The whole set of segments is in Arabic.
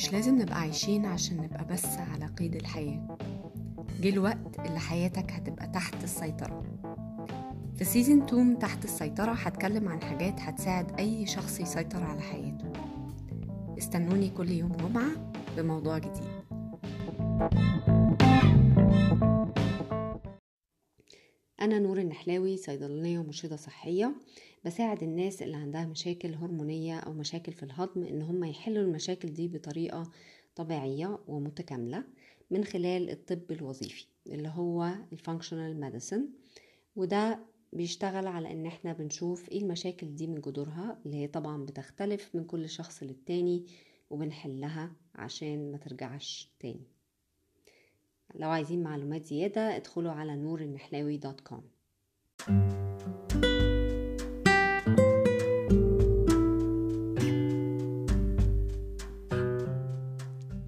مش لازم نبقى عايشين عشان نبقى بس على قيد الحياة. جه الوقت اللي حياتك هتبقى تحت السيطرة. في سيزن 2 من تحت السيطرة هتكلم عن حاجات هتساعد أي شخص يسيطر على حياته. استنوني كل يوم جمعة بموضوع جديد. أنا نور النحلاوي صيدلانية ومرشدة صحية. بساعد الناس اللي عندها مشاكل هرمونية أو مشاكل في الهضم إن هم يحلوا المشاكل دي بطريقة طبيعية ومتكاملة من خلال الطب الوظيفي اللي هو ال functional medicine وده بيشتغل على إن إحنا بنشوف إيه المشاكل دي من جذورها اللي هي طبعا بتختلف من كل شخص للتاني وبنحلها عشان ما ترجعش تاني. لو عايزين معلومات زيادة ادخلوا على نور النحلاوي dot com.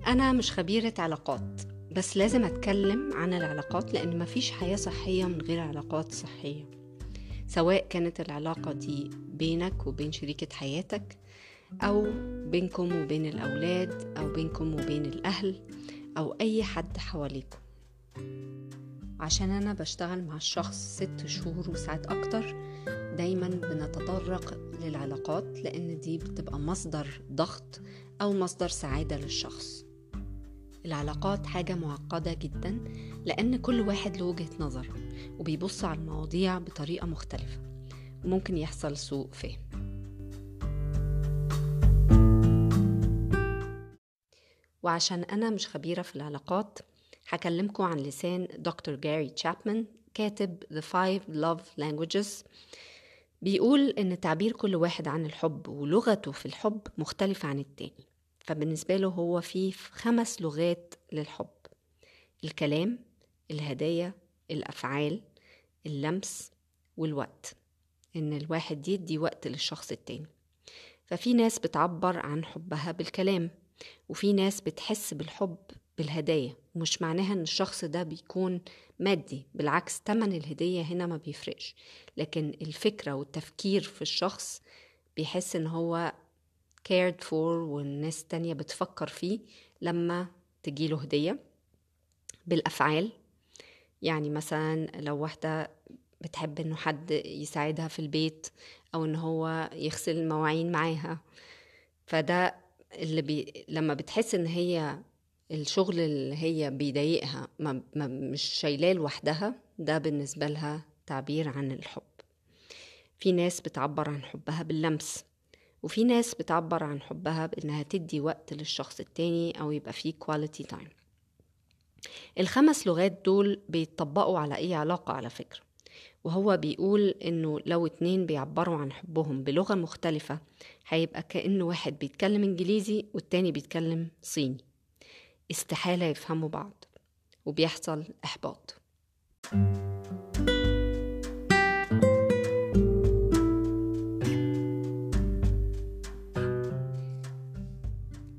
أنا مش خبيرة علاقات بس لازم أتكلم عن العلاقات لأن مفيش حياة صحية من غير علاقات صحية. سواء كانت العلاقة دي بينك وبين شريكة حياتك أو بينكم وبين الأولاد أو بينكم وبين الأهل أو أي حد حواليكم. عشان أنا بشتغل مع الشخص ست شهور وساعات أكتر دايما بنتطرق للعلاقات لأن دي بتبقى مصدر ضغط أو مصدر سعادة للشخص. العلاقات حاجة معقدة جدا لأن كل واحد له وجهة نظر وبيبص على المواضيع بطريقة مختلفة. وممكن يحصل سوء فهم. وعشان أنا مش خبيرة في العلاقات هكلمكم عن لسان دكتور جاري تشابمان كاتب The Five Love Languages. بيقول إن تعبير كل واحد عن الحب ولغته في الحب مختلفة عن التاني فبالنسبة له هو في خمس لغات للحب. الكلام الهدايا الأفعال اللمس والوقت إن الواحد يدي وقت للشخص التاني. ففي ناس بتعبر عن حبها بالكلام. وفي ناس بتحس بالحب بالهدايا ومش معناها إن الشخص ده بيكون مادي بالعكس تمن الهدية هنا ما بيفرقش. لكن الفكرة والتفكير في الشخص بيحس إن هو cared for والناس تانية بتفكر فيه لما تجيله هدية. بالأفعال يعني مثلا لو واحدة بتحب إنه حد يساعدها في البيت أو إن هو يغسل المواعين معاها فده اللي بي... لما بتحس إن هي الشغل اللي هي بيضايقها ما... ما مش شايلاه لوحدها ده بالنسبة لها تعبير عن الحب. في ناس بتعبر عن حبها باللمس وفي ناس بتعبر عن حبها بإنها تدي وقت للشخص التاني أو يبقى فيه quality time الخمس لغات دول بيتطبقوا على أي علاقة على فكرة؟ وهو بيقول إنه لو اتنين بيعبروا عن حبهم بلغة مختلفة هيبقى كأنه واحد بيتكلم إنجليزي والتاني بيتكلم صيني. استحالة يفهموا بعض وبيحصل إحباط.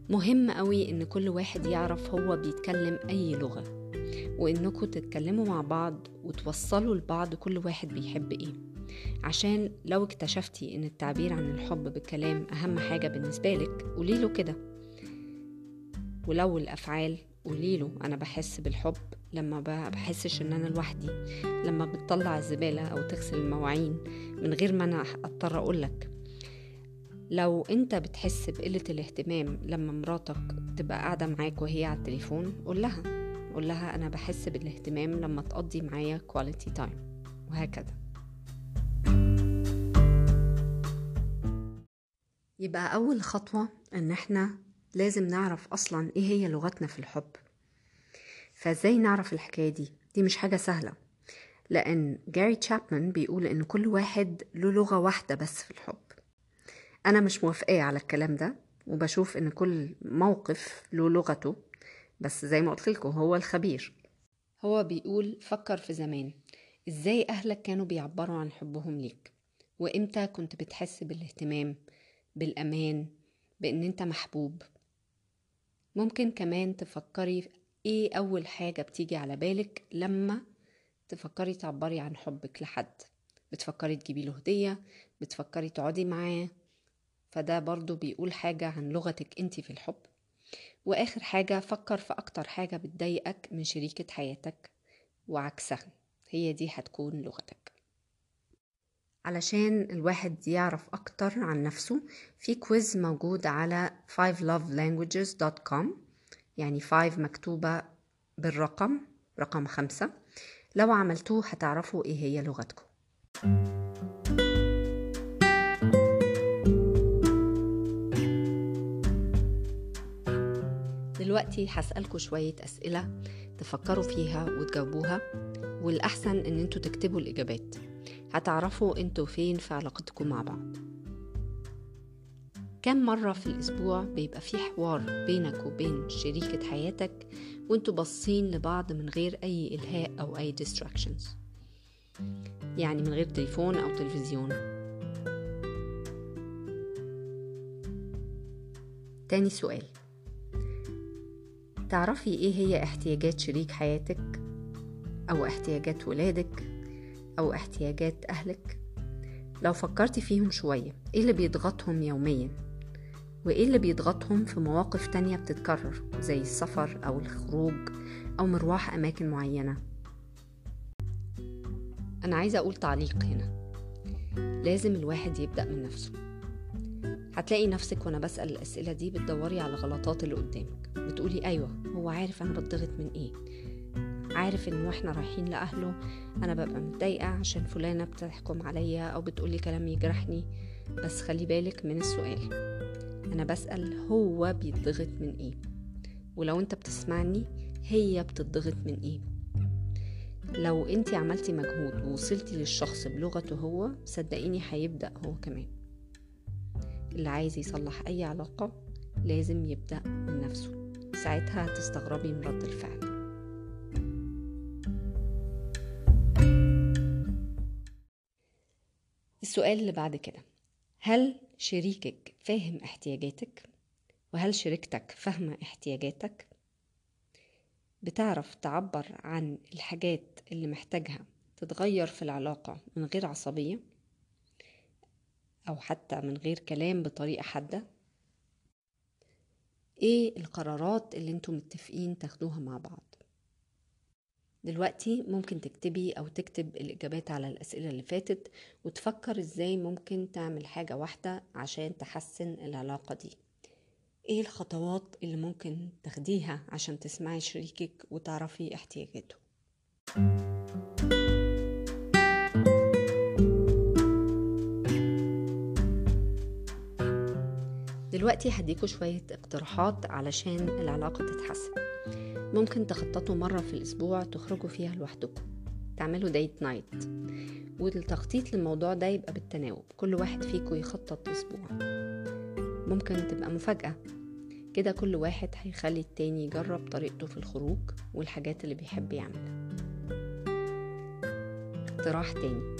مهم قوي إن كل واحد يعرف هو بيتكلم أي لغة. وانكم تتكلموا مع بعض وتوصلوا لبعض كل واحد بيحب إيه. عشان لو اكتشفتي إن التعبير عن الحب بالكلام أهم حاجة بالنسبة لك قوليله كده. ولو الأفعال قوليله أنا بحس بالحب لما بحسش إن أنا لوحدي. لما بتطلع الزبالة أو تغسل المواعين من غير ما أنا أضطر اقولك لو أنت بتحس بقلة الاهتمام لما مراتك تبقى قاعدة معاك وهي على التليفون قول لها. قول لها أنا بحس بالاهتمام لما تقضي معايا quality time وهكذا. يبقى أول خطوة إن إحنا لازم نعرف أصلا إيه هي لغتنا في الحب. فإزاي نعرف الحكاية دي؟ دي مش حاجة سهلة. لأن جاري تشابمان بيقول إن كل واحد له لغة واحدة بس في الحب. أنا مش موافقاه على الكلام ده وبشوف إن كل موقف له لغته. بس زي ما قلت لكم هو الخبير. هو بيقول فكر في زمان. إزاي أهلك كانوا بيعبروا عن حبهم ليك؟ وإمتى كنت بتحس بالاهتمام بالأمان بإن أنت محبوب؟ ممكن كمان تفكري إيه أول حاجة بتيجي على بالك لما تفكري تعبري عن حبك لحد؟ بتفكري تجيبي له هدية؟ بتفكري تقعدي معاه؟ فده برضو بيقول حاجة عن لغتك انت في الحب. وآخر حاجة فكر في أكتر حاجة بتضايقك من شريكة حياتك وعكسها. هي دي هتكون لغتك. علشان الواحد يعرف أكتر عن نفسه في كويز موجود على 5lovelanguages.com يعني 5 مكتوبة بالرقم رقم خمسة. لو عملتوه هتعرفوا إيه هي لغتكم. دلوقتي هسألكوا شوية أسئلة تفكروا فيها وتجاوبوها والأحسن إن أنتوا تكتبوا الإجابات. هتعرفوا أنتوا فين في علاقتكم مع بعض. كم مرة في الأسبوع بيبقى في حوار بينك وبين شريكة حياتك وأنتوا باصين لبعض من غير أي إلهاء أو أي distractions يعني من غير تليفون أو تلفزيون. تاني سؤال. تعرفي إيه هي احتياجات شريك حياتك؟ أو احتياجات ولادك؟ أو احتياجات أهلك؟ لو فكرتي فيهم شوية إيه اللي بيضغطهم يوميا؟ وإيه اللي بيضغطهم في مواقف تانية بتتكرر زي السفر أو الخروج أو مروح أماكن معينة؟ أنا عايزة أقول تعليق هنا. لازم الواحد يبدأ من نفسه. هتلاقي نفسك وأنا بسأل الأسئلة دي بتدوري على غلطات اللي قدامك. بتقولي أيوة هو عارف أنا بتضغط من إيه. عارف إن وإحنا رايحين لأهله أنا ببقى متضايقة عشان فلانة بتحكم عليا أو بتقولي كلام يجرحني. بس خلي بالك من السؤال أنا بسأل هو بيتضغط من إيه؟ ولو أنت بتسمعني هي بتتضغط من إيه؟ لو انت عملتي مجهود ووصلتي للشخص بلغته هو صدقيني هيبدأ هو كمان. اللي عايز يصلح أي علاقة لازم يبدأ من نفسه. ساعتها هتستغربي من رد الفعل. السؤال اللي بعد كده. هل شريكك فاهم احتياجاتك؟ وهل شريكتك فاهمة احتياجاتك؟ بتعرف تعبر عن الحاجات اللي محتاجها تتغير في العلاقة من غير عصبية؟ أو حتى من غير كلام بطريقة حادة؟ إيه القرارات اللي أنتم متفقين تاخدوها مع بعض؟ دلوقتي ممكن تكتبي أو تكتب الإجابات على الأسئلة اللي فاتت وتفكر إزاي ممكن تعمل حاجة واحدة عشان تحسن العلاقة دي. إيه الخطوات اللي ممكن تاخديها عشان تسمعي شريكك وتعرفي احتياجاته؟ دلوقتي هديكوا شوية اقتراحات علشان العلاقة تتحسن. ممكن تخططوا مرة في الأسبوع تخرجوا فيها لوحدكم. تعملوا ديت نايت والتخطيط للموضوع ده يبقى بالتناوب. كل واحد فيكم يخطط أسبوع ممكن تبقى مفاجأة. كده كل واحد هيخلي التاني يجرب طريقته في الخروج والحاجات اللي بيحب يعملها. اقتراح تاني.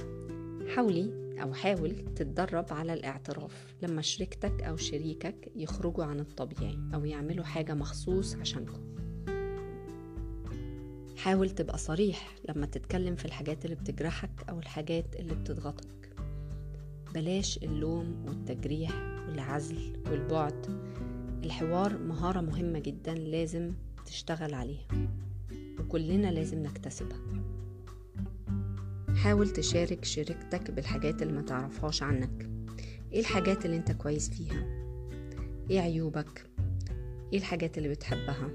حاولي أو حاول تتدرب على الاعتراف لما شريكتك أو شريكك يخرجوا عن الطبيعي أو يعملوا حاجة مخصوص عشانكم. حاول تبقى صريح لما تتكلم في الحاجات اللي بتجرحك أو الحاجات اللي بتضغطك. بلاش اللوم والتجريح والعزل والبعد. الحوار مهارة مهمة جدا لازم تشتغل عليها. وكلنا لازم نكتسبها. حاول تشارك شريكتك بالحاجات اللي ما تعرفهاش عنك. إيه الحاجات اللي أنت كويس فيها؟ إيه عيوبك؟ إيه الحاجات اللي بتحبها؟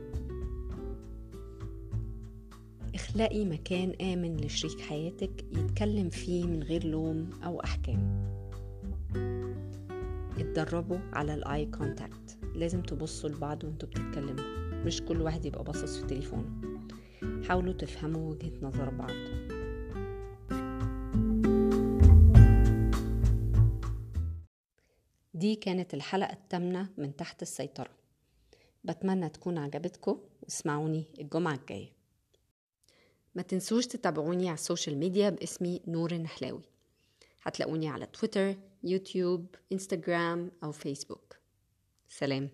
اخلقي مكان آمن لشريك حياتك يتكلم فيه من غير لوم أو أحكام. اتدربوا على ال eye contact لازم تبصوا لبعض وأنتوا بتتكلموا. مش كل واحد يبقى باصص في تليفونه حاولوا تفهموا وجهة نظر بعض. دي كانت الحلقة الثامنة من تحت السيطرة. بتمنى تكون عجبتكم واسمعوني الجمعة الجاية. ما تنسوش تتابعوني على ال social media باسمي نور النحلاوي. هتلاقوني على تويتر يوتيوب انستجرام أو فيسبوك. سلام.